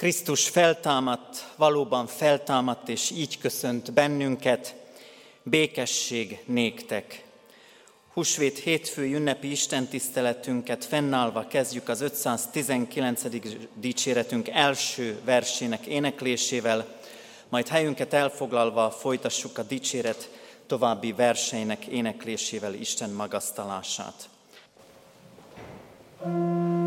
Krisztus feltámadt, valóban feltámadt, és így köszönt bennünket, békesség néktek. Húsvét hétfő ünnepi istentiszteletünket fennállva kezdjük az 519. dicséretünk első versének éneklésével, majd helyünket elfoglalva folytassuk a dicséret további verseinek éneklésével Isten magasztalását. thank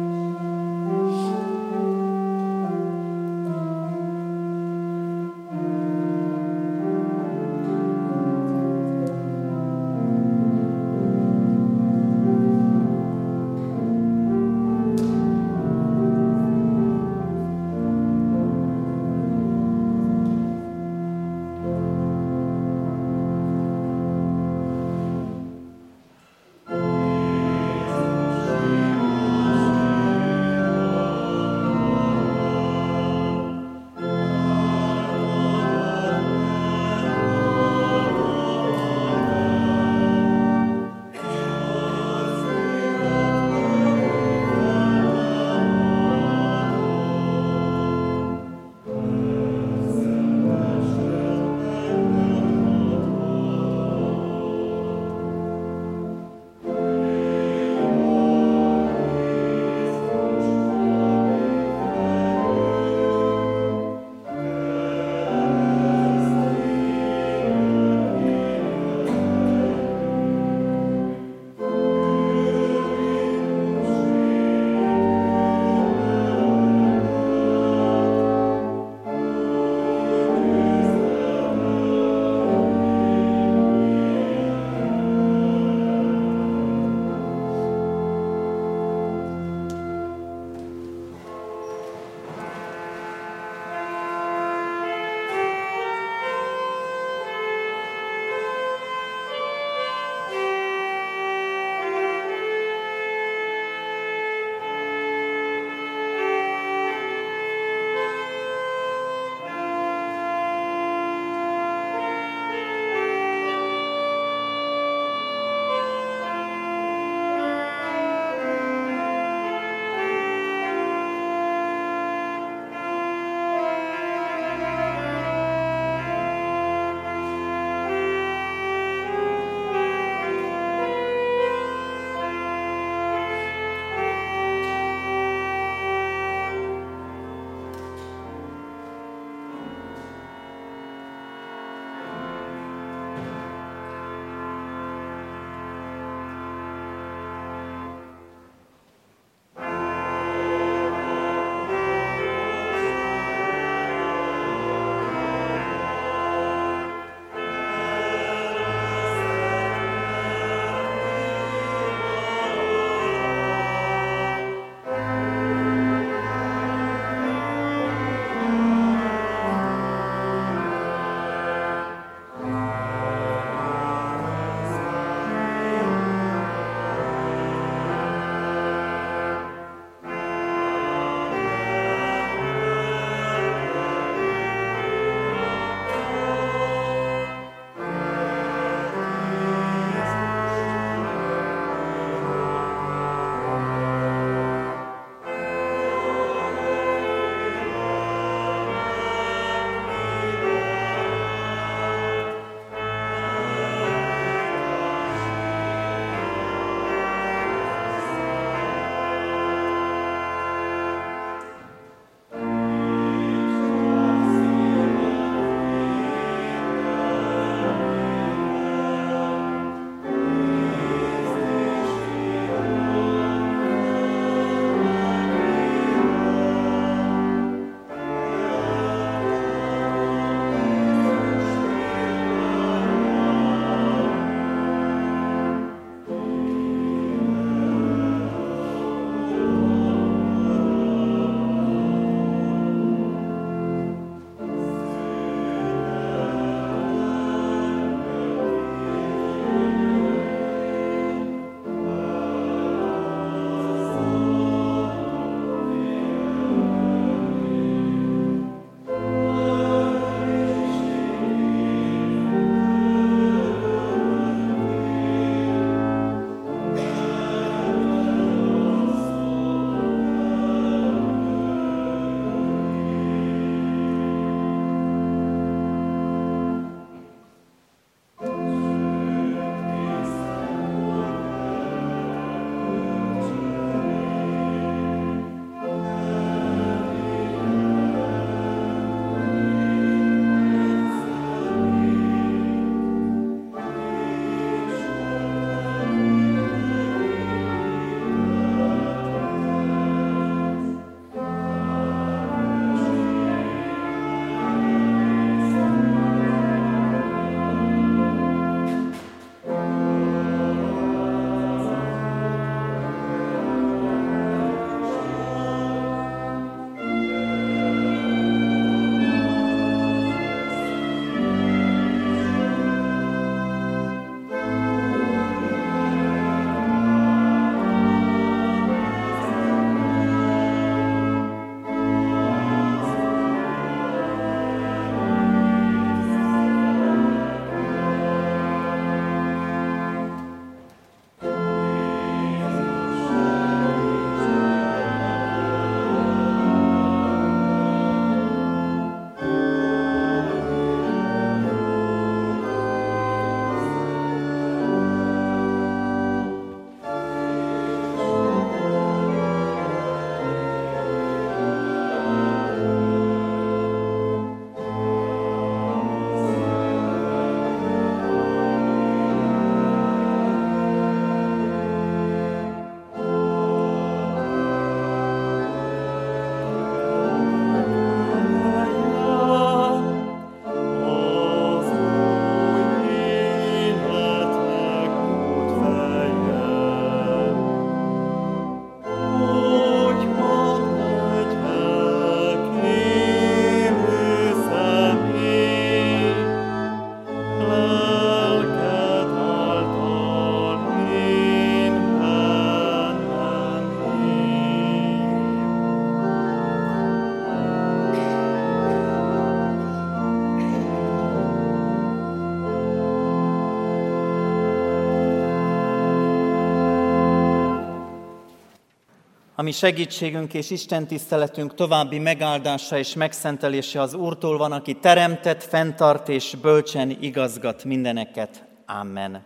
ami segítségünk és Isten tiszteletünk további megáldása és megszentelése az Úrtól van, aki teremtett, fenntart és bölcsen igazgat mindeneket. Amen.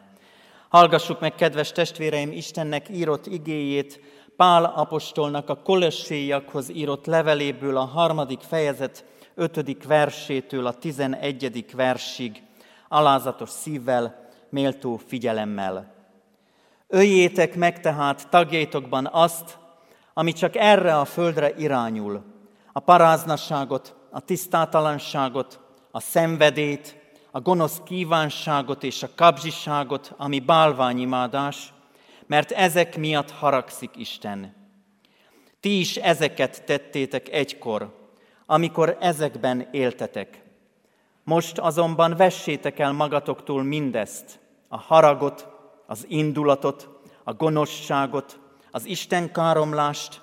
Hallgassuk meg, kedves testvéreim, Istennek írott igéjét, Pál apostolnak a kolosséiakhoz írott leveléből a harmadik fejezet ötödik versétől a tizenegyedik versig, alázatos szívvel, méltó figyelemmel. Öljétek meg tehát tagjaitokban azt, ami csak erre a földre irányul, a paráznasságot, a tisztátalanságot, a szenvedét, a gonosz kívánságot és a kapzsiságot, ami bálványimádás, mert ezek miatt haragszik Isten. Ti is ezeket tettétek egykor, amikor ezekben éltetek. Most azonban vessétek el magatoktól mindezt, a haragot, az indulatot, a gonoszságot, az Isten káromlást,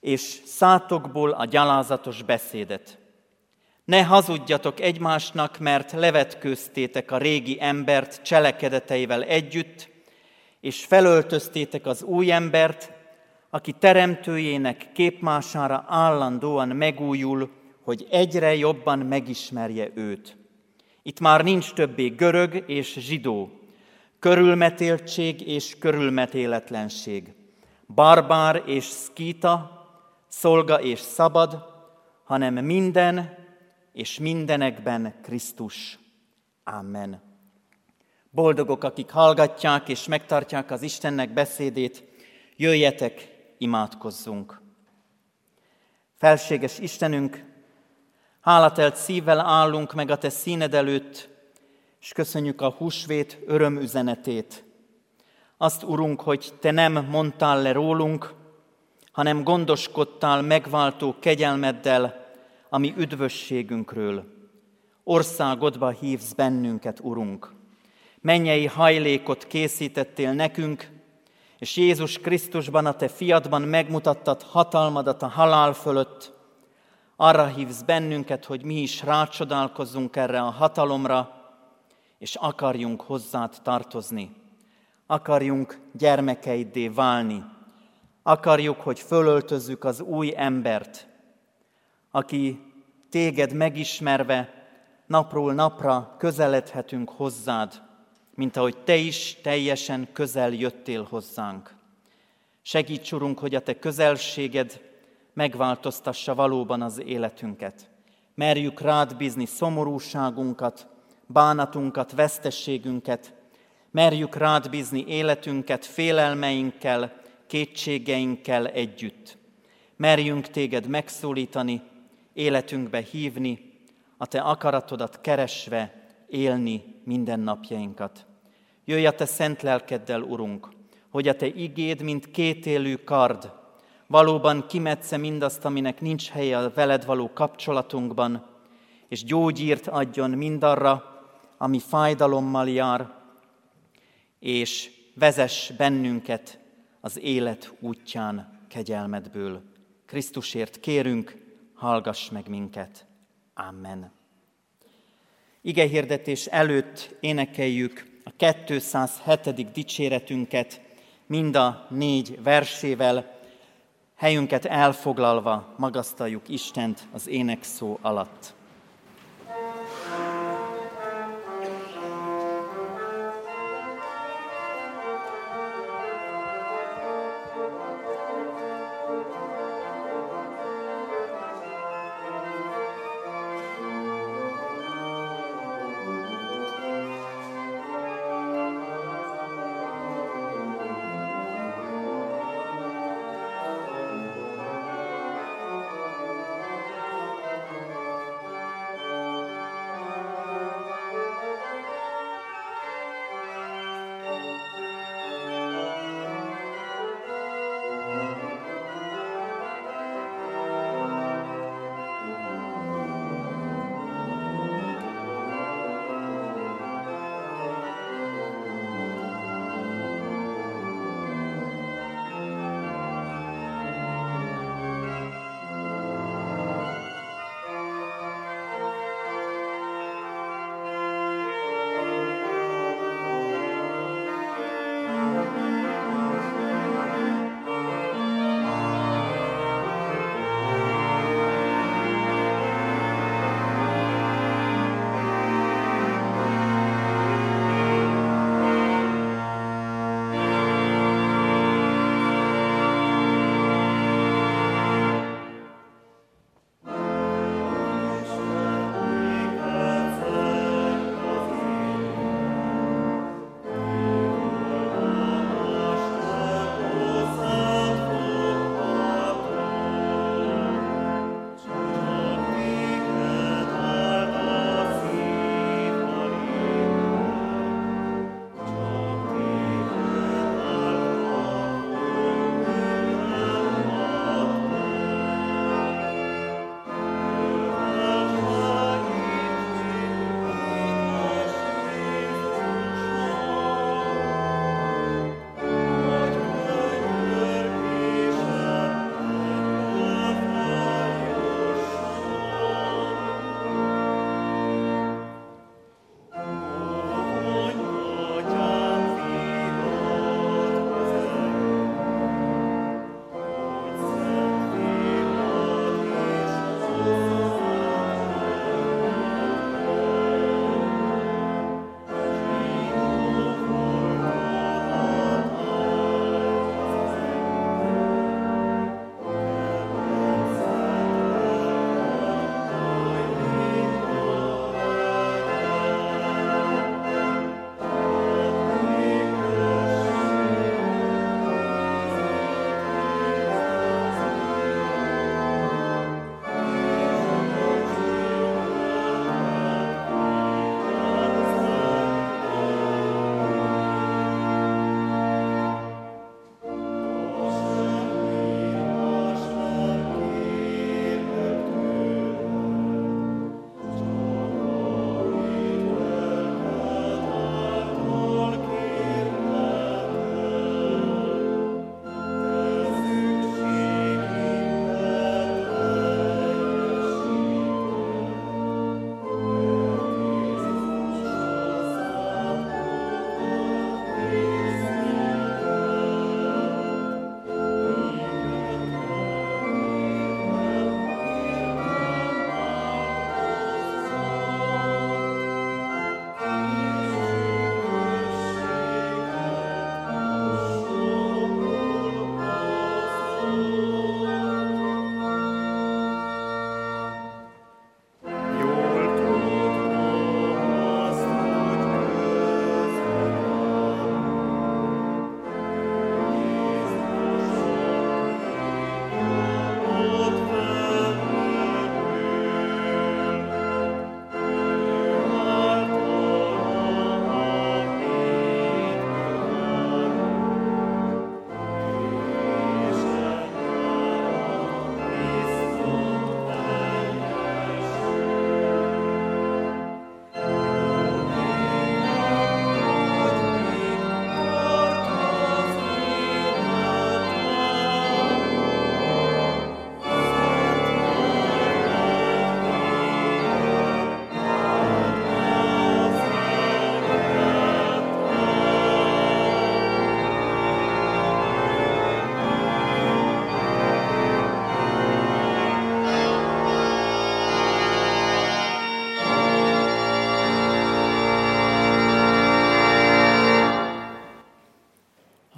és szátokból a gyalázatos beszédet. Ne hazudjatok egymásnak, mert levetkőztétek a régi embert cselekedeteivel együtt, és felöltöztétek az új embert, aki teremtőjének képmására állandóan megújul, hogy egyre jobban megismerje őt. Itt már nincs többé görög és zsidó, körülmetéltség és körülmetéletlenség, barbár és szkíta, szolga és szabad, hanem minden és mindenekben Krisztus. Amen. Boldogok, akik hallgatják és megtartják az Istennek beszédét, jöjjetek, imádkozzunk. Felséges Istenünk, hálatelt szívvel állunk meg a Te színed előtt, és köszönjük a húsvét örömüzenetét. Azt, Urunk, hogy Te nem mondtál le rólunk, hanem gondoskodtál megváltó kegyelmeddel, ami üdvösségünkről. Országodba hívsz bennünket, Urunk. Mennyei hajlékot készítettél nekünk, és Jézus Krisztusban, a Te fiadban megmutattad hatalmadat a halál fölött. Arra hívsz bennünket, hogy mi is rácsodálkozzunk erre a hatalomra, és akarjunk hozzád tartozni. Akarjunk gyermekeiddé válni. Akarjuk, hogy fölöltözzük az új embert, aki téged megismerve napról napra közeledhetünk hozzád, mint ahogy te is teljesen közel jöttél hozzánk. Segíts, Urunk, hogy a te közelséged megváltoztassa valóban az életünket. Merjük rád bízni szomorúságunkat, bánatunkat, vesztességünket, merjük rád bízni életünket félelmeinkkel, kétségeinkkel együtt. Merjünk téged megszólítani, életünkbe hívni, a te akaratodat keresve élni mindennapjainkat. Jöjj a te szent lelkeddel, Urunk, hogy a te igéd, mint kétélű kard, valóban kimetsze mindazt, aminek nincs helye a veled való kapcsolatunkban, és gyógyírt adjon mindarra, ami fájdalommal jár, és vezess bennünket az élet útján kegyelmedből. Krisztusért kérünk, hallgass meg minket. Amen. Ige hirdetés előtt énekeljük a 207. dicséretünket mind a négy versével, helyünket elfoglalva magasztaljuk Istent az énekszó alatt.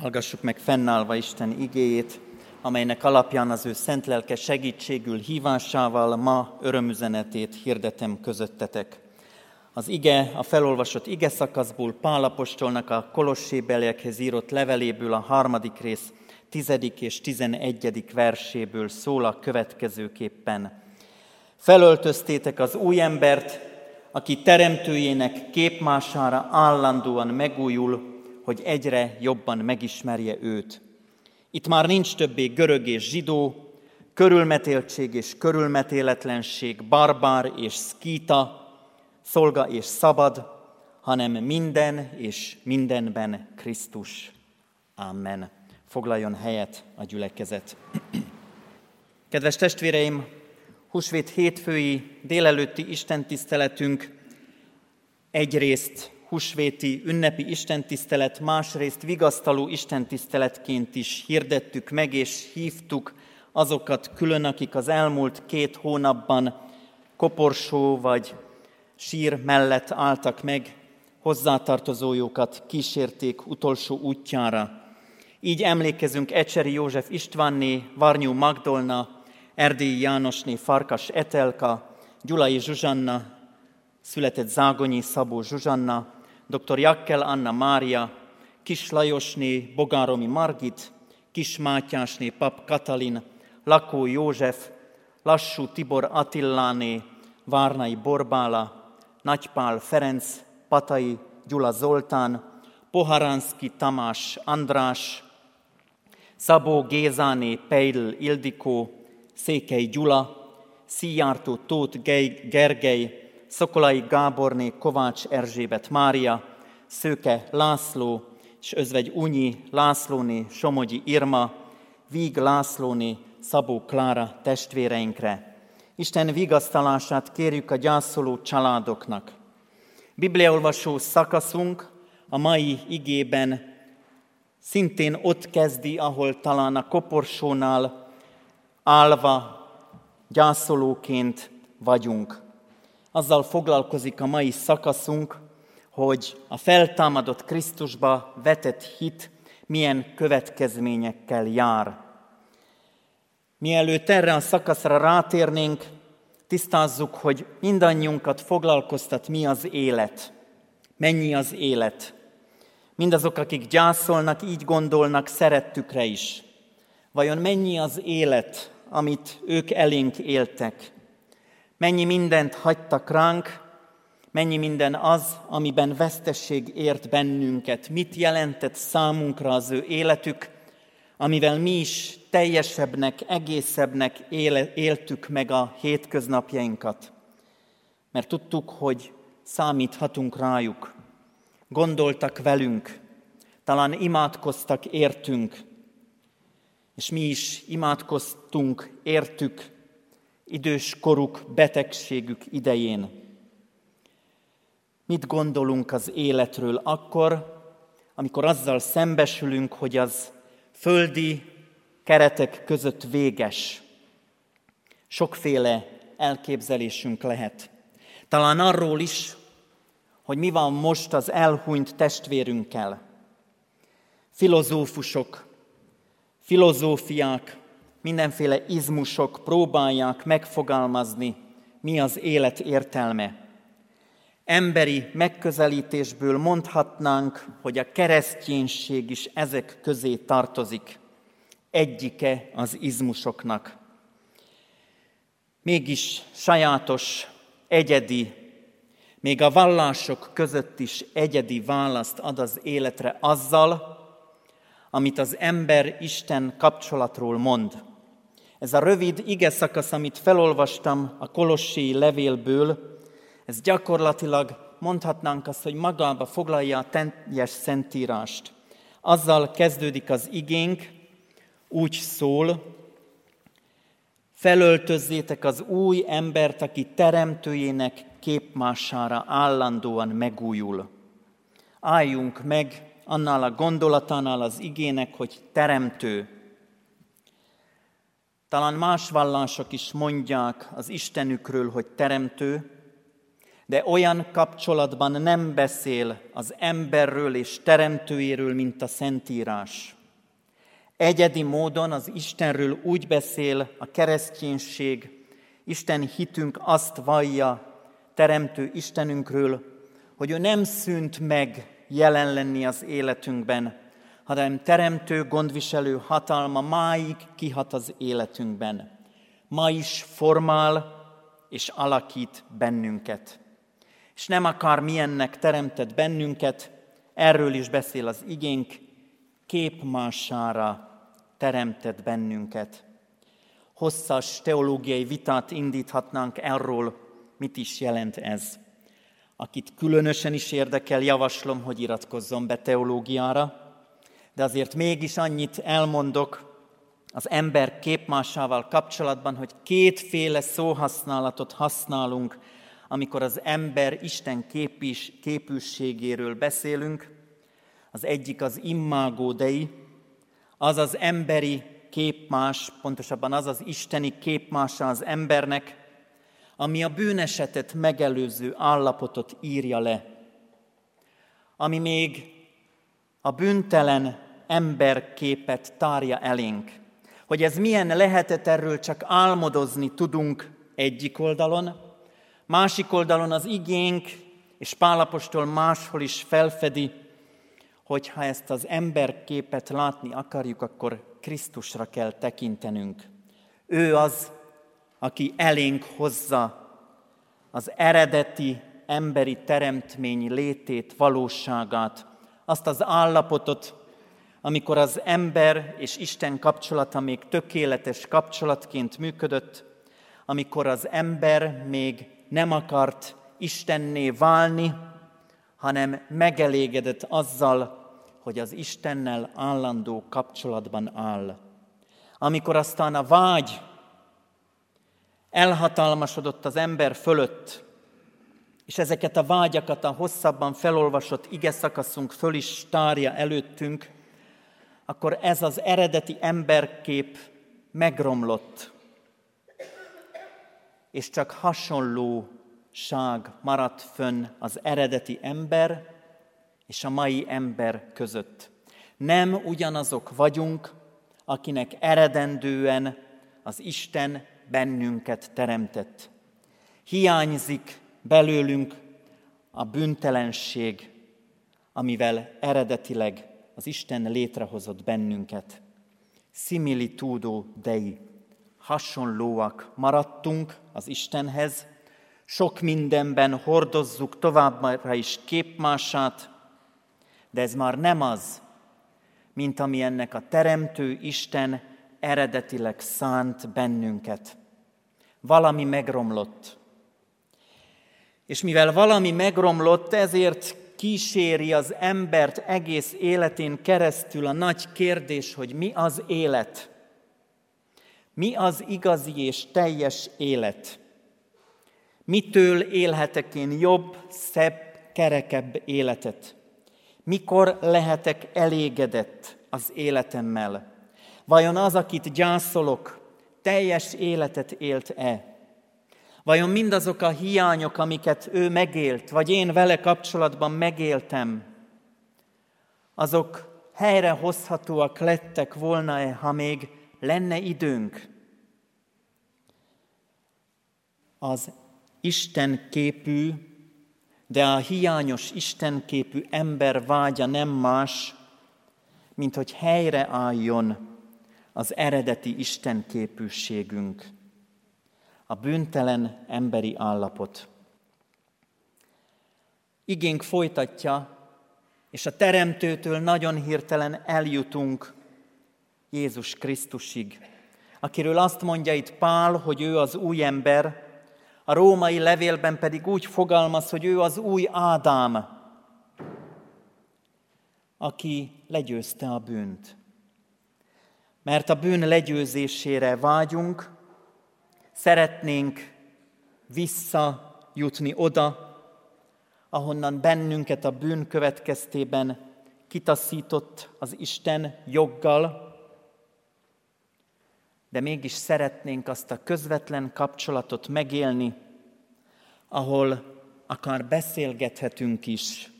Hallgassuk meg fennállva Isten igéjét, amelynek alapján az ő szent lelke segítségül hívásával ma örömüzenetét hirdetem közöttetek. Az ige, a felolvasott ige szakaszból Pálapostolnak a Kolossébeliekhez írott leveléből a harmadik rész tizedik és tizenegyedik verséből szól a következőképpen. Felöltöztétek az új embert, aki teremtőjének képmására állandóan megújul, hogy egyre jobban megismerje őt. Itt már nincs többé görög és zsidó, körülmetéltség és körülmetéletlenség, barbár és szkíta, szolga és szabad, hanem minden és mindenben Krisztus. Amen. Foglaljon helyet a gyülekezet. Kedves testvéreim, Húsvét hétfői délelőtti istentiszteletünk egyrészt húsvéti ünnepi istentisztelet, másrészt vigasztaló istentiszteletként is hirdettük meg és hívtuk azokat külön, akik az elmúlt két hónapban koporsó vagy sír mellett álltak meg, hozzátartozójukat kísérték utolsó útjára. Így emlékezünk Ecseri József Istvánné, Varnyú Magdolna, Erdélyi Jánosné, Farkas Etelka, Gyulai Zsuzsanna, született Zágonyi Szabó Zsuzsanna, dr. Jakkel Anna Mária, Kis Lajosné, Bogáromi Margit, Kis Mátyásné, Pap Katalin, Lakó József, Lassú Tibor Attilláné, Várnai Borbála, Nagypál Ferenc, Patai Gyula Zoltán, Poharanszki Tamás András, Szabó Gézáné, Peidl Ildikó, Székely Gyula, Szijjártó Tóth Gergely, Szokolai Gáborné, Kovács Erzsébet Mária, Szőke László, és özvegy Unyi Lászlóné, Somogyi Irma, Víg Lászlóné, Szabó Klára testvéreinkre. Isten vigasztalását kérjük a gyászoló családoknak. Bibliaolvasó szakaszunk a mai igében szintén ott kezdi, ahol talán a koporsónál állva gyászolóként vagyunk azzal foglalkozik a mai szakaszunk, hogy a feltámadott Krisztusba vetett hit milyen következményekkel jár. Mielőtt erre a szakaszra rátérnénk, tisztázzuk, hogy mindannyiunkat foglalkoztat mi az élet, mennyi az élet. Mindazok, akik gyászolnak, így gondolnak szerettükre is. Vajon mennyi az élet, amit ők elénk éltek? Mennyi mindent hagytak ránk, mennyi minden az, amiben vesztesség ért bennünket, mit jelentett számunkra az ő életük, amivel mi is teljesebbnek, egészebbnek éltük meg a hétköznapjainkat. Mert tudtuk, hogy számíthatunk rájuk, gondoltak velünk, talán imádkoztak értünk, és mi is imádkoztunk értük, idős koruk, betegségük idején. Mit gondolunk az életről akkor, amikor azzal szembesülünk, hogy az földi keretek között véges. Sokféle elképzelésünk lehet. Talán arról is, hogy mi van most az elhunyt testvérünkkel. Filozófusok, filozófiák, mindenféle izmusok próbálják megfogalmazni, mi az élet értelme. Emberi megközelítésből mondhatnánk, hogy a kereszténység is ezek közé tartozik. Egyike az izmusoknak. Mégis sajátos, egyedi, még a vallások között is egyedi választ ad az életre azzal, amit az ember-Isten kapcsolatról mond. Ez a rövid ige szakasz, amit felolvastam a Kolossi levélből, ez gyakorlatilag mondhatnánk azt, hogy magába foglalja a teljes szentírást. Azzal kezdődik az igénk, úgy szól, felöltözzétek az új embert, aki teremtőjének képmására állandóan megújul. Álljunk meg annál a gondolatánál az igének, hogy teremtő, talán más vallások is mondják az Istenükről, hogy teremtő, de olyan kapcsolatban nem beszél az emberről és teremtőjéről, mint a Szentírás. Egyedi módon az Istenről úgy beszél a kereszténység, Isten hitünk azt vallja Teremtő Istenünkről, hogy ő nem szűnt meg jelen lenni az életünkben, hanem teremtő, gondviselő hatalma máig kihat az életünkben. Ma is formál és alakít bennünket. És nem akar milyennek teremtett bennünket, erről is beszél az igénk, képmására teremtett bennünket. Hosszas teológiai vitát indíthatnánk erről, mit is jelent ez. Akit különösen is érdekel, javaslom, hogy iratkozzon be teológiára, de azért mégis annyit elmondok az ember képmásával kapcsolatban, hogy kétféle szóhasználatot használunk, amikor az ember Isten képis, képűségéről beszélünk. Az egyik az immagó dei, az az emberi képmás, pontosabban az az isteni képmása az embernek, ami a bűnesetet megelőző állapotot írja le, ami még a bűntelen emberképet tárja elénk. Hogy ez milyen lehetett, erről csak álmodozni tudunk egyik oldalon, másik oldalon az igénk, és Pálapostól máshol is felfedi, hogy ha ezt az emberképet látni akarjuk, akkor Krisztusra kell tekintenünk. Ő az, aki elénk hozza az eredeti emberi teremtmény létét, valóságát, azt az állapotot, amikor az ember és Isten kapcsolata még tökéletes kapcsolatként működött, amikor az ember még nem akart Istenné válni, hanem megelégedett azzal, hogy az Istennel állandó kapcsolatban áll. Amikor aztán a vágy elhatalmasodott az ember fölött, és ezeket a vágyakat a hosszabban felolvasott ige szakaszunk föl is tárja előttünk, akkor ez az eredeti emberkép megromlott, és csak hasonlóság maradt fönn az eredeti ember és a mai ember között. Nem ugyanazok vagyunk, akinek eredendően az Isten bennünket teremtett. Hiányzik belőlünk a bűntelenség, amivel eredetileg az Isten létrehozott bennünket. Similitudo Dei. Hasonlóak maradtunk az Istenhez, sok mindenben hordozzuk továbbra is képmását, de ez már nem az, mint ami ennek a Teremtő Isten eredetileg szánt bennünket. Valami megromlott. És mivel valami megromlott, ezért kíséri az embert egész életén keresztül a nagy kérdés, hogy mi az élet. Mi az igazi és teljes élet? Mitől élhetek én jobb, szebb, kerekebb életet? Mikor lehetek elégedett az életemmel? Vajon az, akit gyászolok, teljes életet élt-e? Vajon mindazok a hiányok, amiket ő megélt, vagy én vele kapcsolatban megéltem, azok helyrehozhatóak lettek volna-e, ha még lenne időnk? Az Isten képű, de a hiányos Isten képű ember vágya nem más, mint hogy helyreálljon az eredeti Isten képűségünk a bűntelen emberi állapot. Igénk folytatja, és a Teremtőtől nagyon hirtelen eljutunk Jézus Krisztusig, akiről azt mondja itt Pál, hogy ő az új ember, a római levélben pedig úgy fogalmaz, hogy ő az új Ádám, aki legyőzte a bűnt. Mert a bűn legyőzésére vágyunk, Szeretnénk visszajutni oda, ahonnan bennünket a bűn következtében kitaszított az Isten joggal, de mégis szeretnénk azt a közvetlen kapcsolatot megélni, ahol akár beszélgethetünk is,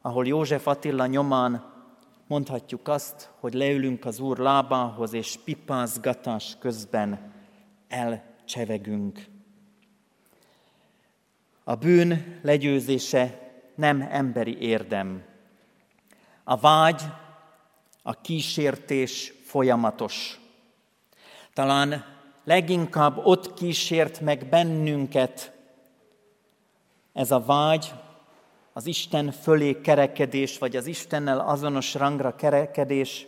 ahol József Attila nyomán mondhatjuk azt, hogy leülünk az Úr lábához, és pipázgatás közben elcsevegünk. A bűn legyőzése nem emberi érdem. A vágy, a kísértés folyamatos. Talán leginkább ott kísért meg bennünket ez a vágy, az Isten fölé kerekedés, vagy az Istennel azonos rangra kerekedés,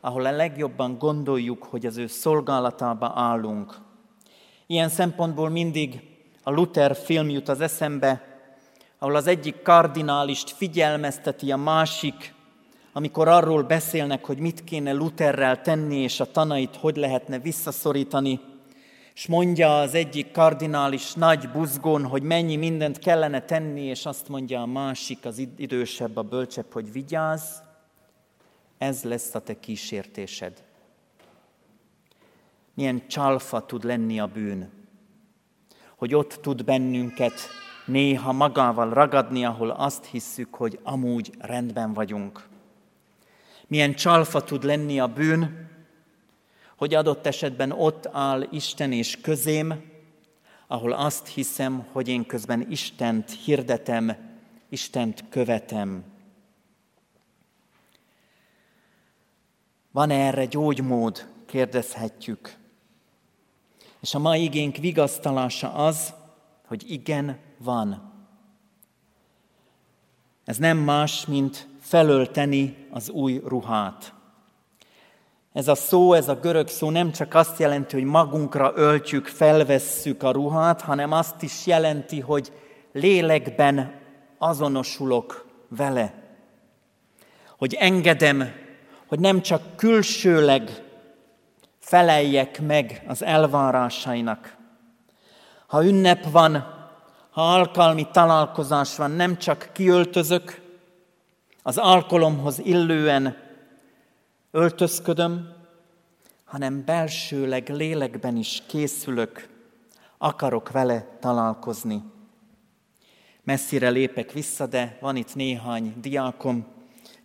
ahol a legjobban gondoljuk, hogy az ő szolgálatába állunk. Ilyen szempontból mindig a Luther film jut az eszembe, ahol az egyik kardinálist figyelmezteti a másik, amikor arról beszélnek, hogy mit kéne Lutherrel tenni, és a tanait hogy lehetne visszaszorítani, és mondja az egyik kardinális nagy buzgón, hogy mennyi mindent kellene tenni, és azt mondja a másik, az idősebb, a bölcsebb, hogy vigyázz, ez lesz a te kísértésed. Milyen csalfa tud lenni a bűn, hogy ott tud bennünket néha magával ragadni, ahol azt hisszük, hogy amúgy rendben vagyunk. Milyen csalfa tud lenni a bűn, hogy adott esetben ott áll Isten és közém, ahol azt hiszem, hogy én közben Istent hirdetem, Istent követem. Van erre gyógymód? kérdezhetjük. És a mai igénk vigasztalása az, hogy igen, van. Ez nem más, mint felölteni az új ruhát. Ez a szó, ez a görög szó nem csak azt jelenti, hogy magunkra öltjük, felvesszük a ruhát, hanem azt is jelenti, hogy lélekben azonosulok vele. Hogy engedem, hogy nem csak külsőleg feleljek meg az elvárásainak. Ha ünnep van, ha alkalmi találkozás van, nem csak kiöltözök, az alkalomhoz illően öltözködöm, hanem belsőleg, lélekben is készülök, akarok vele találkozni. Messzire lépek vissza, de van itt néhány diákom,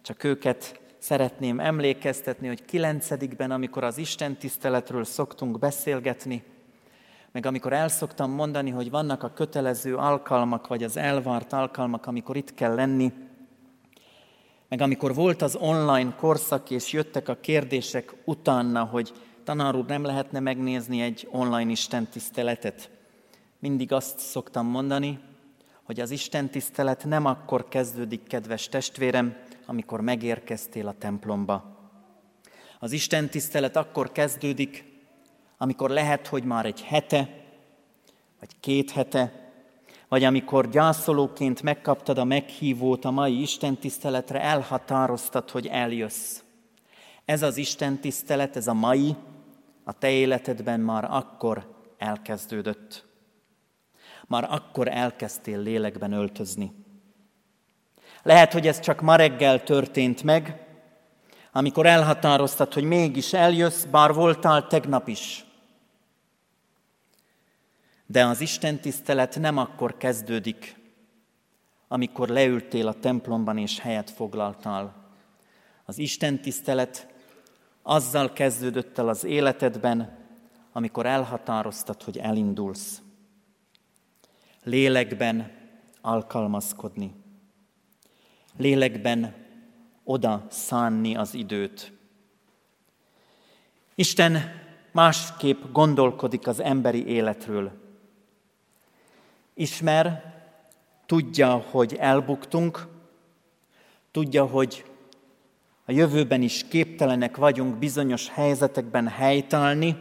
csak őket szeretném emlékeztetni, hogy kilencedikben, amikor az Isten tiszteletről szoktunk beszélgetni, meg amikor el szoktam mondani, hogy vannak a kötelező alkalmak, vagy az elvárt alkalmak, amikor itt kell lenni, meg amikor volt az online korszak, és jöttek a kérdések utána, hogy tanár úr, nem lehetne megnézni egy online istentiszteletet. Mindig azt szoktam mondani, hogy az istentisztelet nem akkor kezdődik, kedves testvérem, amikor megérkeztél a templomba. Az istentisztelet akkor kezdődik, amikor lehet, hogy már egy hete, vagy két hete, vagy amikor gyászolóként megkaptad a meghívót a mai Isten tiszteletre, elhatároztad, hogy eljössz. Ez az Isten tisztelet, ez a mai, a te életedben már akkor elkezdődött. Már akkor elkezdtél lélekben öltözni. Lehet, hogy ez csak ma reggel történt meg, amikor elhatároztad, hogy mégis eljössz, bár voltál tegnap is. De az Isten tisztelet nem akkor kezdődik, amikor leültél a templomban és helyet foglaltál. Az Isten tisztelet azzal kezdődött el az életedben, amikor elhatároztad, hogy elindulsz. Lélekben alkalmazkodni. Lélekben oda szánni az időt. Isten másképp gondolkodik az emberi életről. Ismer, tudja, hogy elbuktunk, tudja, hogy a jövőben is képtelenek vagyunk bizonyos helyzetekben helytállni,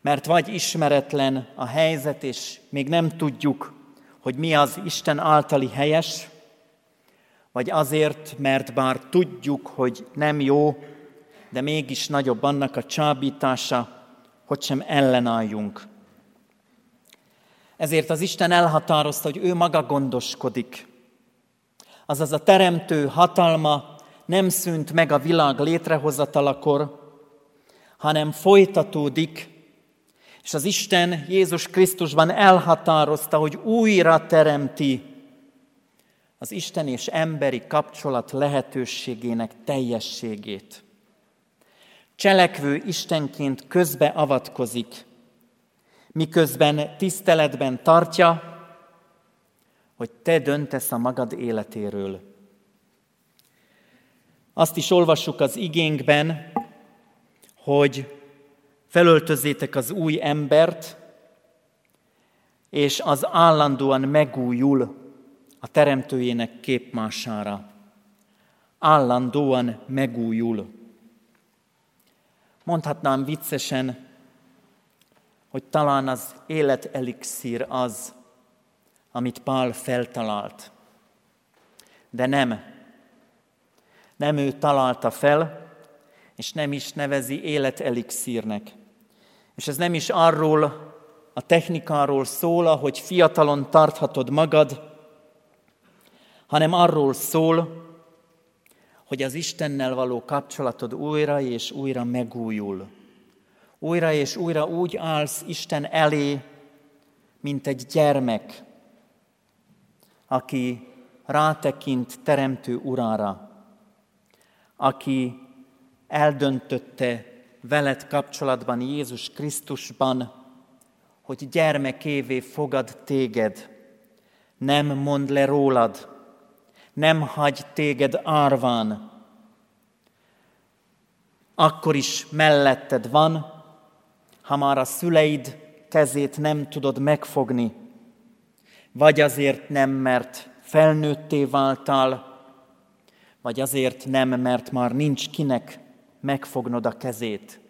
mert vagy ismeretlen a helyzet, és még nem tudjuk, hogy mi az Isten általi helyes, vagy azért, mert bár tudjuk, hogy nem jó, de mégis nagyobb annak a csábítása, hogy sem ellenálljunk ezért az Isten elhatározta, hogy ő maga gondoskodik. Azaz a teremtő hatalma nem szűnt meg a világ létrehozatalakor, hanem folytatódik, és az Isten Jézus Krisztusban elhatározta, hogy újra teremti az Isten és emberi kapcsolat lehetőségének teljességét. Cselekvő Istenként közbeavatkozik, miközben tiszteletben tartja, hogy te döntesz a magad életéről. Azt is olvassuk az igénkben, hogy felöltözzétek az új embert, és az állandóan megújul a teremtőjének képmására. Állandóan megújul. Mondhatnám viccesen, hogy talán az életelixír az, amit Pál feltalált. De nem. Nem ő találta fel, és nem is nevezi életelixírnek. És ez nem is arról a technikáról szól, hogy fiatalon tarthatod magad, hanem arról szól, hogy az Istennel való kapcsolatod újra és újra megújul. Újra és újra úgy állsz Isten elé, mint egy gyermek, aki rátekint Teremtő Urára, aki eldöntötte veled kapcsolatban Jézus Krisztusban, hogy gyermekévé fogad téged, nem mond le rólad, nem hagy téged árván. Akkor is melletted van, ha már a szüleid kezét nem tudod megfogni, vagy azért nem, mert felnőtté váltál, vagy azért nem, mert már nincs kinek megfognod a kezét.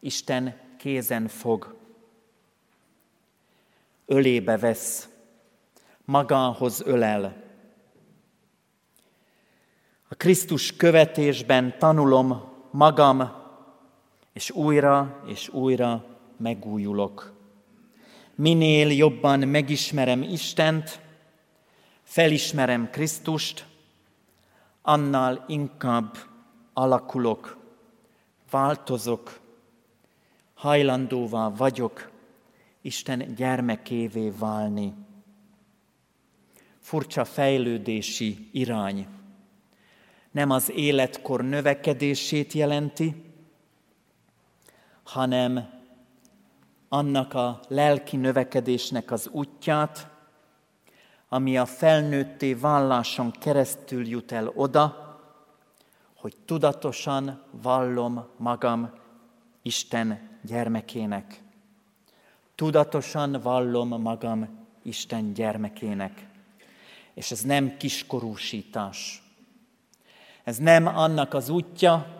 Isten kézen fog, ölébe vesz, magához ölel. A Krisztus követésben tanulom magam, és újra és újra megújulok. Minél jobban megismerem Istent, felismerem Krisztust, annál inkább alakulok, változok, hajlandóvá vagyok Isten gyermekévé válni. Furcsa fejlődési irány. Nem az életkor növekedését jelenti, hanem annak a lelki növekedésnek az útját, ami a felnőtté válláson keresztül jut el oda, hogy tudatosan vallom magam Isten gyermekének. Tudatosan vallom magam Isten gyermekének. És ez nem kiskorúsítás. Ez nem annak az útja,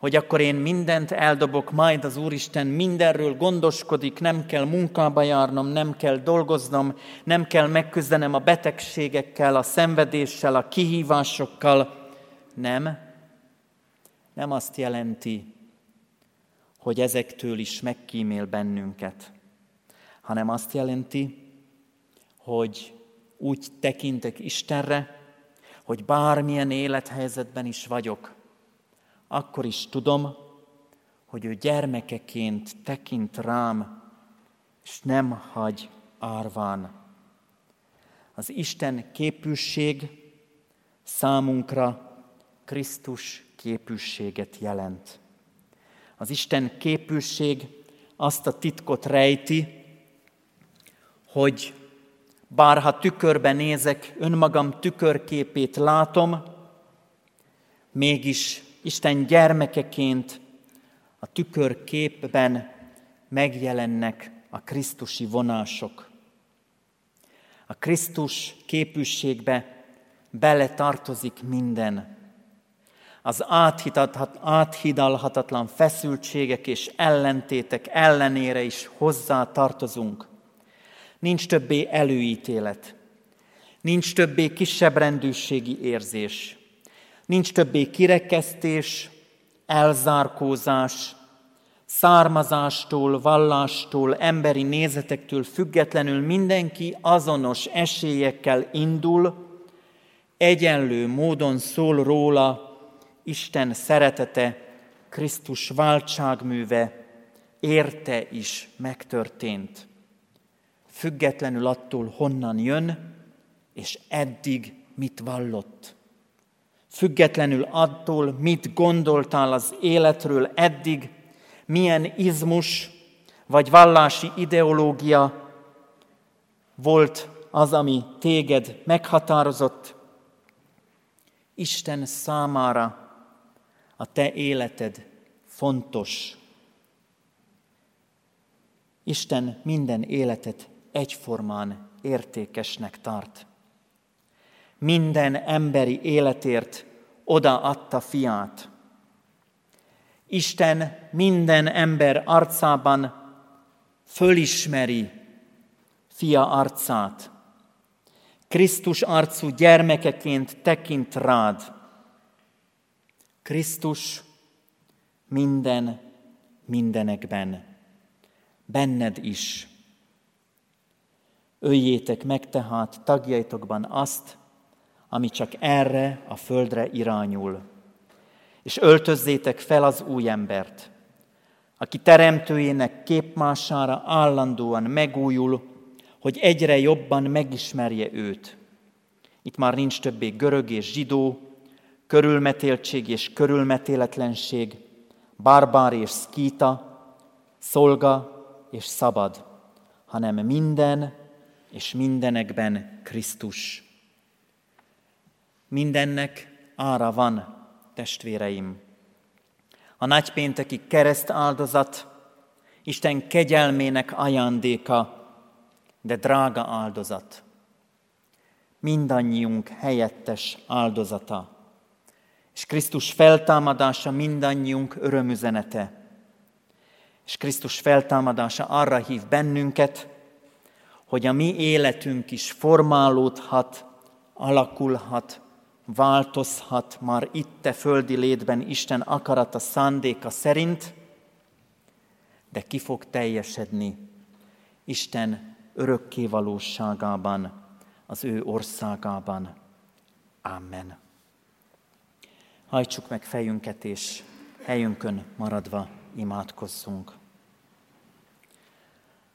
hogy akkor én mindent eldobok, majd az Úristen mindenről gondoskodik, nem kell munkába járnom, nem kell dolgoznom, nem kell megküzdenem a betegségekkel, a szenvedéssel, a kihívásokkal, nem. Nem azt jelenti, hogy ezektől is megkímél bennünket, hanem azt jelenti, hogy úgy tekintek Istenre, hogy bármilyen élethelyzetben is vagyok, akkor is tudom, hogy ő gyermekeként tekint rám, és nem hagy árván. Az Isten képűség számunkra Krisztus képűséget jelent. Az Isten képűség azt a titkot rejti, hogy bár ha tükörben nézek, önmagam tükörképét látom, mégis Isten gyermekeként a tükörképben megjelennek a Krisztusi vonások. A Krisztus képűségbe bele tartozik minden az áthidalhatatlan feszültségek és ellentétek ellenére is hozzá tartozunk. Nincs többé előítélet, nincs többé kisebbrendűségi érzés, nincs többé kirekesztés, elzárkózás, származástól, vallástól, emberi nézetektől függetlenül mindenki azonos esélyekkel indul, egyenlő módon szól róla, Isten szeretete, Krisztus váltságműve érte is megtörtént. Függetlenül attól, honnan jön, és eddig mit vallott. Függetlenül attól, mit gondoltál az életről eddig, milyen izmus vagy vallási ideológia volt az, ami téged meghatározott, Isten számára a te életed fontos. Isten minden életet egyformán értékesnek tart. Minden emberi életért odaadta fiát. Isten minden ember arcában fölismeri fia arcát. Krisztus arcú gyermekeként tekint rád. Krisztus minden mindenekben, benned is. Öljétek meg tehát tagjaitokban azt, ami csak erre a földre irányul, és öltözzétek fel az új embert, aki teremtőjének képmására állandóan megújul, hogy egyre jobban megismerje őt. Itt már nincs többé görög és zsidó, körülmetéltség és körülmetéletlenség, barbár és szkíta, szolga és szabad, hanem minden és mindenekben Krisztus. Mindennek ára van, testvéreim. A nagypénteki kereszt áldozat Isten kegyelmének ajándéka, de drága áldozat. Mindannyiunk helyettes áldozata. És Krisztus feltámadása mindannyiunk örömüzenete. És Krisztus feltámadása arra hív bennünket, hogy a mi életünk is formálódhat, alakulhat, változhat már itt a földi létben Isten akarata, szándéka szerint, de ki fog teljesedni Isten örökké valóságában, az ő országában. Amen. Hajtsuk meg fejünket, és helyünkön maradva imádkozzunk.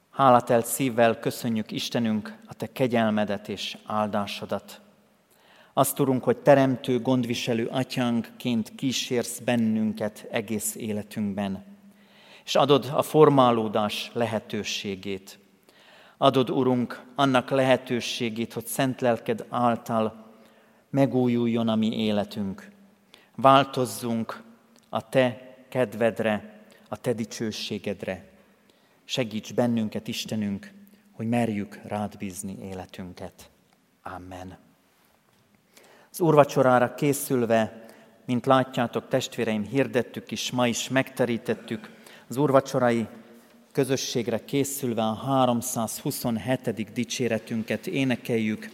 Hálátelt szívvel köszönjük Istenünk a Te kegyelmedet és áldásodat. Azt tudunk, hogy teremtő, gondviselő atyánkként kísérsz bennünket egész életünkben, és adod a formálódás lehetőségét. Adod, Urunk, annak lehetőségét, hogy szent lelked által megújuljon a mi életünk. Változzunk a Te kedvedre, a Te dicsőségedre. Segíts bennünket, Istenünk, hogy merjük rád bízni életünket. Amen. Az úrvacsorára készülve, mint látjátok, testvéreim, hirdettük is, ma is megterítettük az úrvacsorai közösségre készülve a 327. dicséretünket énekeljük.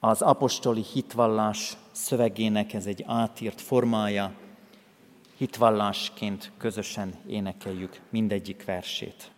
Az apostoli hitvallás szövegének ez egy átírt formája, hitvallásként közösen énekeljük mindegyik versét.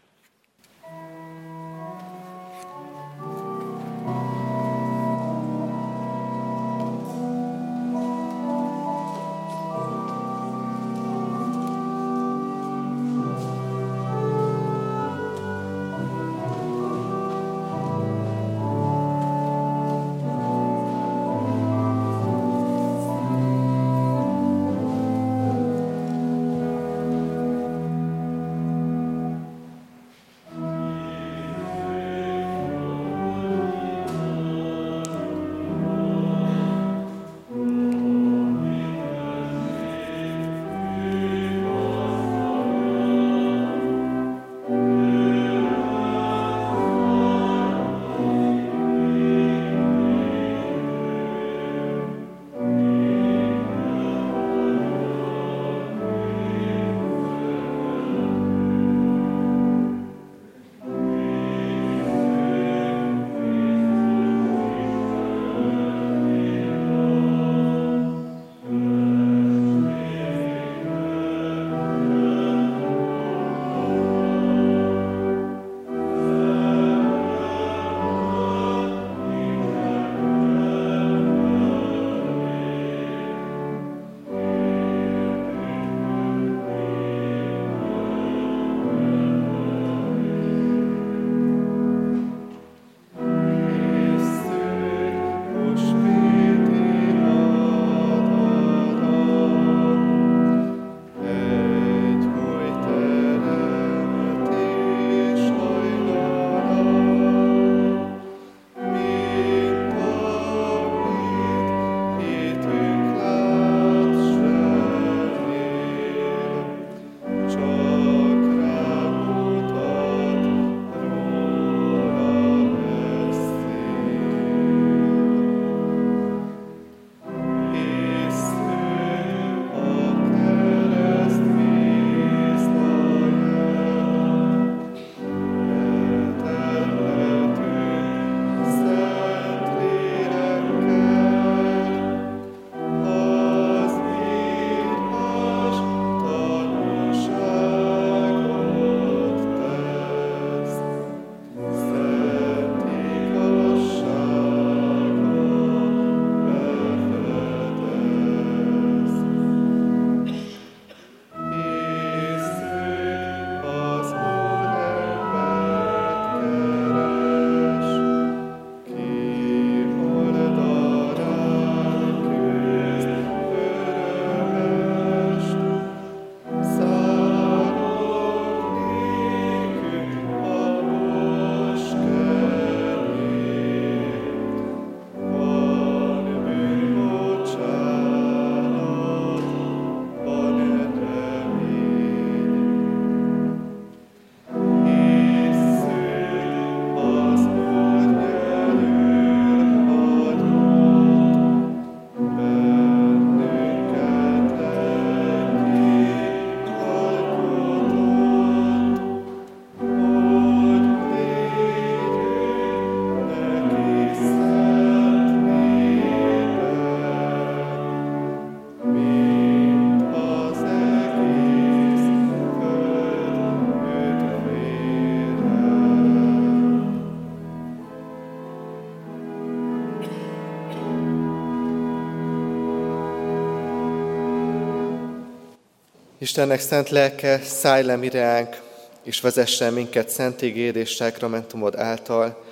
Istennek szent lelke, szállj le mireánk, és vezessen minket szent ígér és sákramentumod által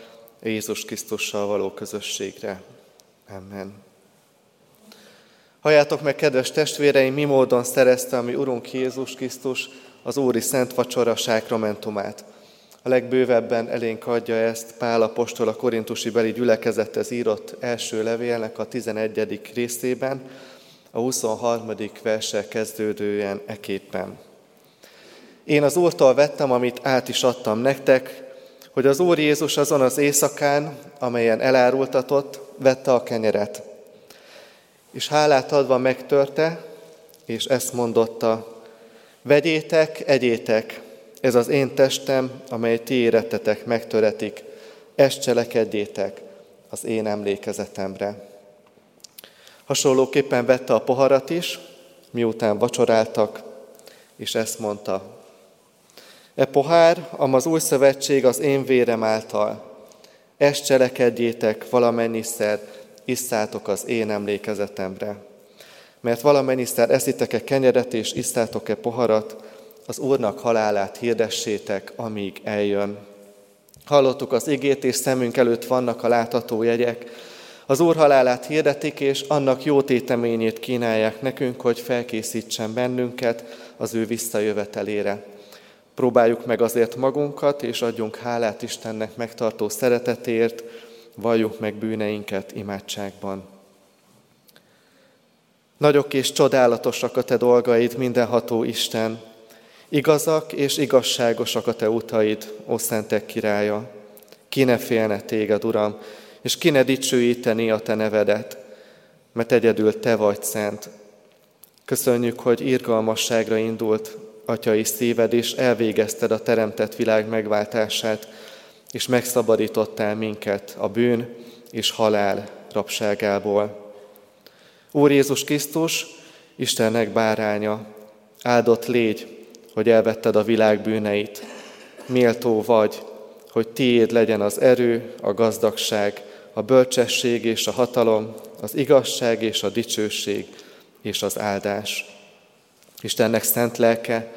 Jézus Krisztussal való közösségre. Amen. Halljátok meg, kedves testvéreim, mi módon szerezte a mi Urunk Jézus Krisztus az Úri Szent Vacsora sákramentumát. A legbővebben elénk adja ezt Pál apostol a korintusi beli gyülekezethez írott első levélnek a 11. részében, a 23. verse kezdődően eképpen. Én az Úrtól vettem, amit át is adtam nektek, hogy az Úr Jézus azon az éjszakán, amelyen elárultatott, vette a kenyeret. És hálát adva megtörte, és ezt mondotta, vegyétek, egyétek, ez az én testem, amely ti érettetek, megtöretik, ezt cselekedjétek az én emlékezetemre. Hasonlóképpen vette a poharat is, miután vacsoráltak, és ezt mondta. E pohár, am az új szövetség az én vérem által. Ezt cselekedjétek valamennyiszer, isszátok az én emlékezetemre. Mert valamennyiszer eszitek-e kenyeret és isszátok-e poharat, az Úrnak halálát hirdessétek, amíg eljön. Hallottuk az igét, és szemünk előtt vannak a látható jegyek, az Úr halálát hirdetik, és annak jó téteményét kínálják nekünk, hogy felkészítsen bennünket az ő visszajövetelére. Próbáljuk meg azért magunkat, és adjunk hálát Istennek megtartó szeretetért, valljuk meg bűneinket imádságban. Nagyok és csodálatosak a te dolgaid, mindenható Isten. Igazak és igazságosak a te utaid, ó szentek királya. Ki ne félne téged, Uram, és ki ne dicsőíteni a te nevedet, mert egyedül te vagy szent. Köszönjük, hogy irgalmasságra indult atyai szíved, és elvégezted a teremtett világ megváltását, és megszabadítottál minket a bűn és halál rabságából. Úr Jézus Krisztus, Istennek báránya, áldott légy, hogy elvetted a világ bűneit. Méltó vagy, hogy tiéd legyen az erő, a gazdagság, a bölcsesség és a hatalom, az igazság és a dicsőség és az áldás. Istennek szent lelke,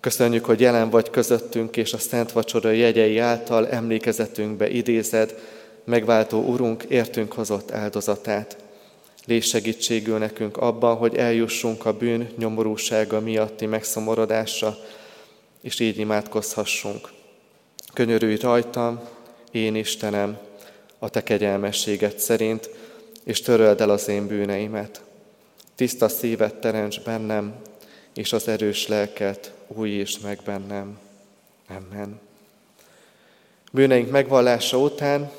köszönjük, hogy jelen vagy közöttünk, és a Szent Vacsora jegyei által emlékezetünkbe idézed, megváltó Urunk értünk hozott áldozatát. Légy segítségül nekünk abban, hogy eljussunk a bűn nyomorúsága miatti megszomorodásra, és így imádkozhassunk. Könyörülj rajtam, én Istenem, a te kegyelmességet szerint, és töröld el az én bűneimet. Tiszta szívet teremts bennem, és az erős lelket újítsd meg bennem. Amen. Bűneink megvallása után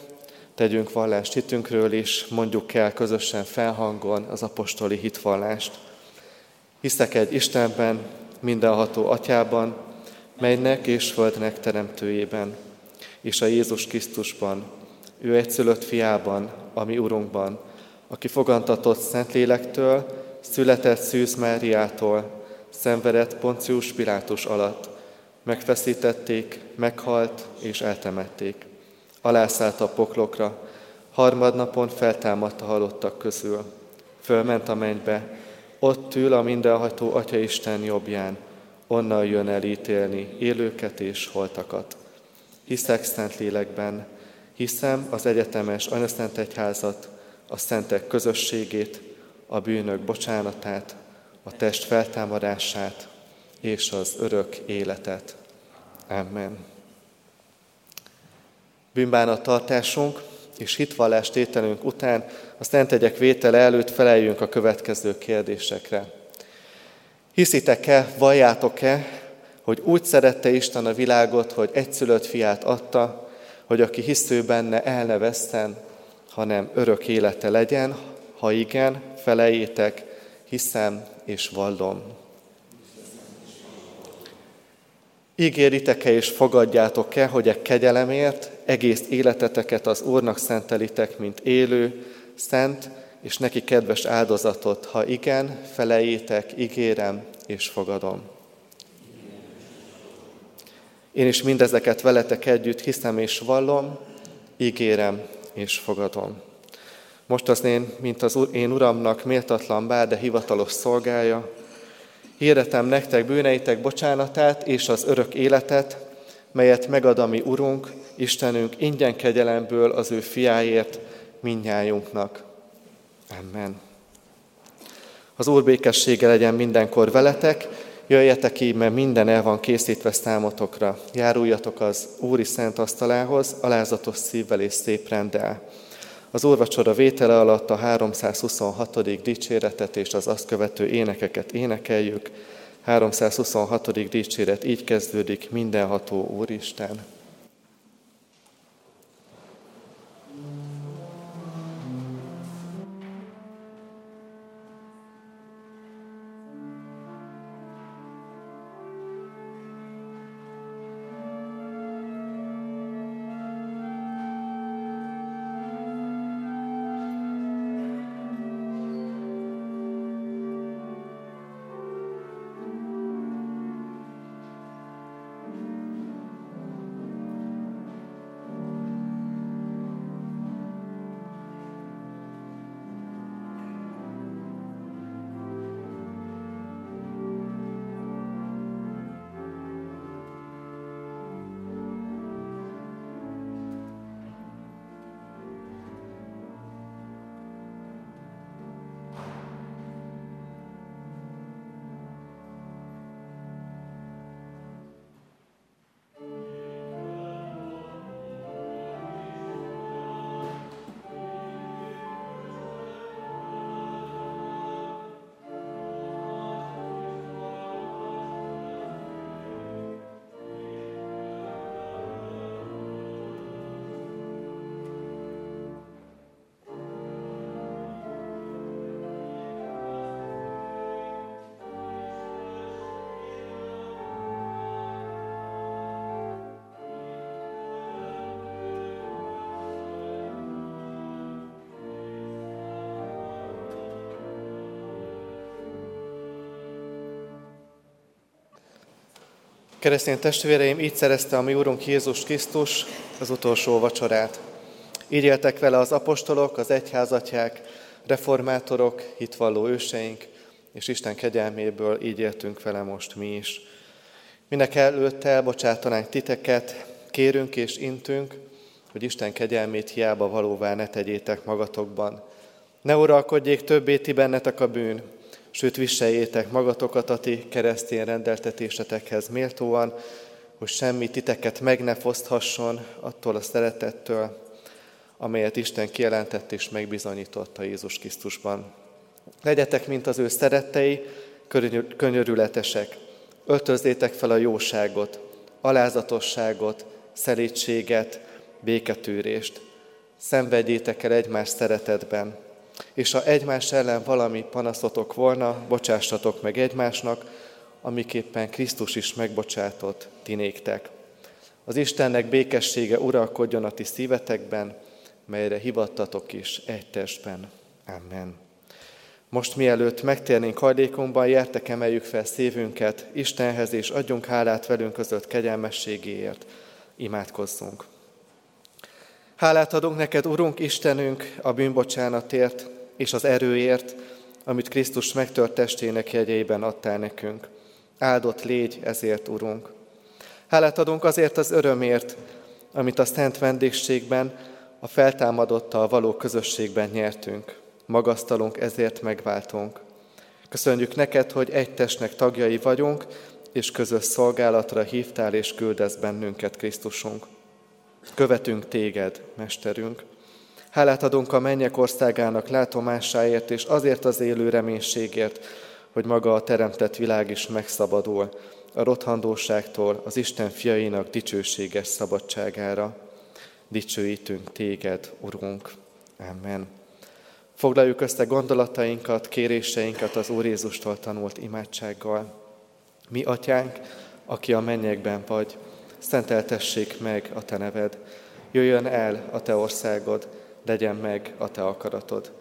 tegyünk vallást hitünkről is, mondjuk el közösen felhangon az apostoli hitvallást. Hiszek egy Istenben, mindenható atyában, melynek és földnek teremtőjében, és a Jézus Krisztusban, ő egyszülött fiában, ami Urunkban, aki fogantatott Szentlélektől, született Szűz Máriától, szenvedett Poncius Pilátus alatt, megfeszítették, meghalt és eltemették. Alászállt a poklokra, harmadnapon feltámadt a halottak közül. Fölment a mennybe, ott ül a mindenható Atya Isten jobbján, onnan jön el ítélni élőket és holtakat. Hiszek szent lélekben, Hiszem az egyetemes anyaszent egyházat, a szentek közösségét, a bűnök bocsánatát, a test feltámadását és az örök életet. Amen. tartásunk és hitvallás tételünk után a szentegyek vétele előtt feleljünk a következő kérdésekre. Hiszitek-e, valljátok-e, hogy úgy szerette Isten a világot, hogy egyszülött fiát adta, hogy aki hisző benne el ne veszten, hanem örök élete legyen, ha igen, felejétek, hiszem és vallom. Ígéritek-e és fogadjátok-e, hogy egy kegyelemért egész életeteket az Úrnak szentelitek, mint élő, szent és neki kedves áldozatot? Ha igen, felejétek, ígérem és fogadom. Én is mindezeket veletek együtt hiszem és vallom, ígérem és fogadom. Most az én, mint az én Uramnak méltatlan bár, de hivatalos szolgája, Hirdetem nektek bűneitek bocsánatát és az örök életet, melyet megad a mi Urunk, Istenünk ingyen kegyelemből az ő fiáért minnyájunknak. Amen. Az Úr békessége legyen mindenkor veletek, jöjjetek ki, mert minden el van készítve számotokra. Járuljatok az Úri Szent Asztalához, alázatos szívvel és szép rendel. Az úrvacsora vétele alatt a 326. dicséretet és az azt követő énekeket énekeljük. 326. dicséret így kezdődik, mindenható Úristen. Keresztény testvéreim, így szerezte a mi Úrunk Jézus Krisztus az utolsó vacsorát. Így éltek vele az apostolok, az egyházatják, reformátorok, hitvalló őseink, és Isten kegyelméből így éltünk vele most mi is. Minek előtt elbocsátanánk titeket, kérünk és intünk, hogy Isten kegyelmét hiába valóvá ne tegyétek magatokban. Ne uralkodjék többé ti bennetek a bűn, sőt viseljétek magatokat a ti keresztény rendeltetésetekhez méltóan, hogy semmi titeket meg ne foszthasson attól a szeretettől, amelyet Isten kijelentett és megbizonyított a Jézus Krisztusban. Legyetek, mint az ő szerettei, könyörületesek. Öltözzétek fel a jóságot, alázatosságot, szelítséget, béketűrést. Szenvedjétek el egymás szeretetben, és ha egymás ellen valami panaszotok volna, bocsássatok meg egymásnak, amiképpen Krisztus is megbocsátott tinéktek. Az Istennek békessége uralkodjon a ti szívetekben, melyre hivattatok is egy testben. Amen. Most mielőtt megtérnénk hajlékunkban, jertek emeljük fel szívünket Istenhez, és adjunk hálát velünk között kegyelmességéért. Imádkozzunk. Hálát adunk neked, Urunk Istenünk, a bűnbocsánatért és az erőért, amit Krisztus megtört testének jegyeiben adtál nekünk. Áldott légy ezért, Urunk. Hálát adunk azért az örömért, amit a szent vendégségben, a feltámadottal való közösségben nyertünk. Magasztalunk, ezért megváltunk. Köszönjük neked, hogy egy testnek tagjai vagyunk, és közös szolgálatra hívtál és küldesz bennünket, Krisztusunk. Követünk téged, Mesterünk. Hálát adunk a mennyek országának látomásáért, és azért az élő reménységért, hogy maga a teremtett világ is megszabadul a rothandóságtól az Isten fiainak dicsőséges szabadságára. Dicsőítünk téged, Urunk. Amen. Foglaljuk össze gondolatainkat, kéréseinket az Úr Jézustól tanult imádsággal. Mi, Atyánk, aki a mennyekben vagy, szenteltessék meg a Te neved. Jöjjön el a Te országod, legyen meg a Te akaratod,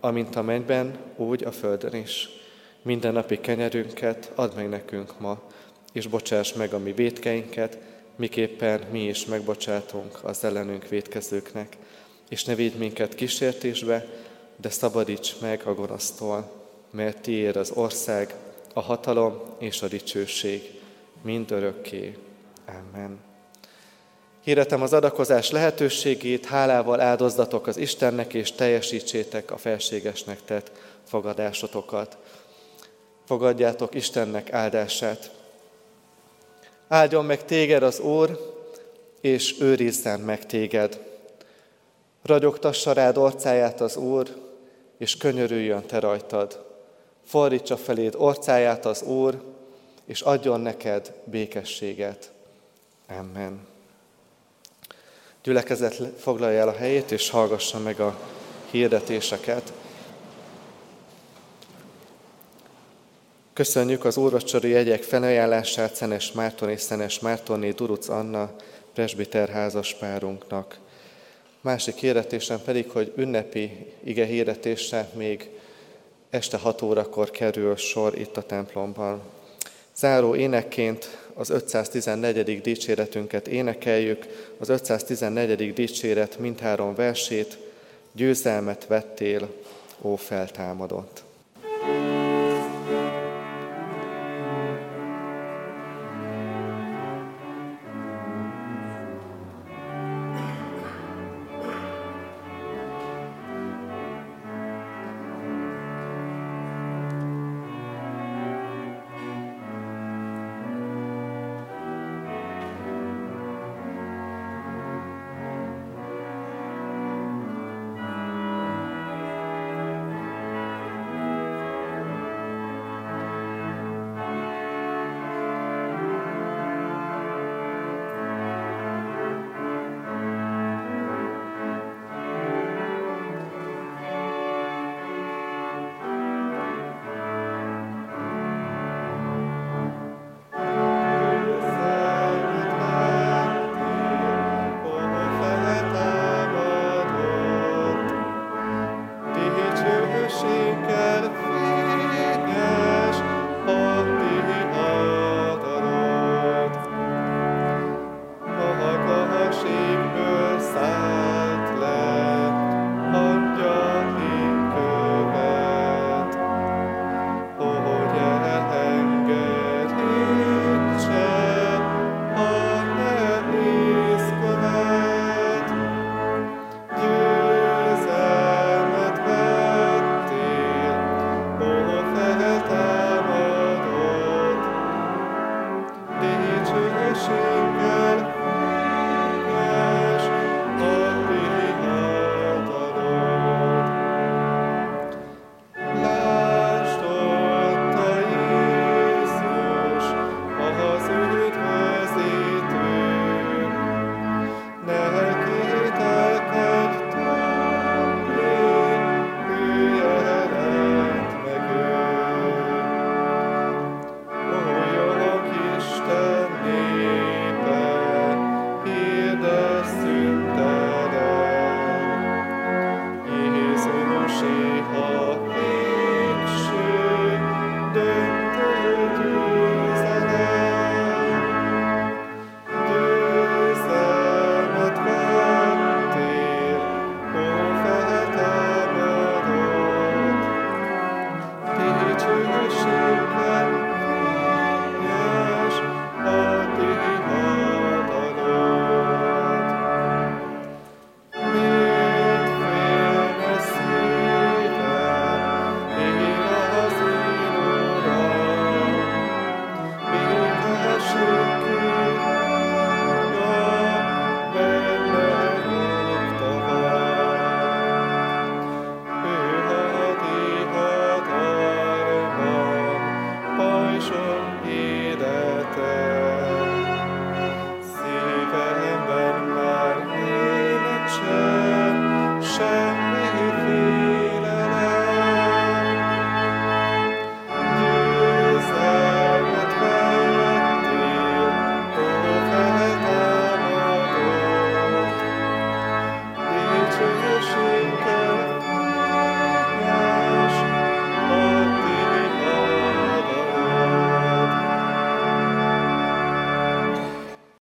amint a mennyben, úgy a földön is. Minden napi kenyerünket add meg nekünk ma, és bocsáss meg a mi védkeinket, miképpen mi is megbocsátunk az ellenünk védkezőknek. És ne védj minket kísértésbe, de szabadíts meg a gonosztól, mert tiéd az ország, a hatalom és a dicsőség mind örökké. Amen. Hirdetem az adakozás lehetőségét, hálával áldozzatok az Istennek, és teljesítsétek a felségesnek tett fogadásotokat. Fogadjátok Istennek áldását. Áldjon meg téged az Úr, és őrizzen meg téged. Ragyogtassa rád orcáját az Úr, és könyörüljön te rajtad. Fordítsa feléd orcáját az Úr, és adjon neked békességet. Amen. Gyülekezet foglalja el a helyét, és hallgassa meg a hirdetéseket. Köszönjük az úrvacsori jegyek felajánlását Szenes Márton és Szenes Mártonné Duruc Anna presbiter házaspárunknak. Másik hirdetésem pedig, hogy ünnepi ige hirdetésre még este 6 órakor kerül sor itt a templomban. Záró énekként az 514. dicséretünket énekeljük, az 514. dicséret mindhárom versét, győzelmet vettél, ó feltámadott.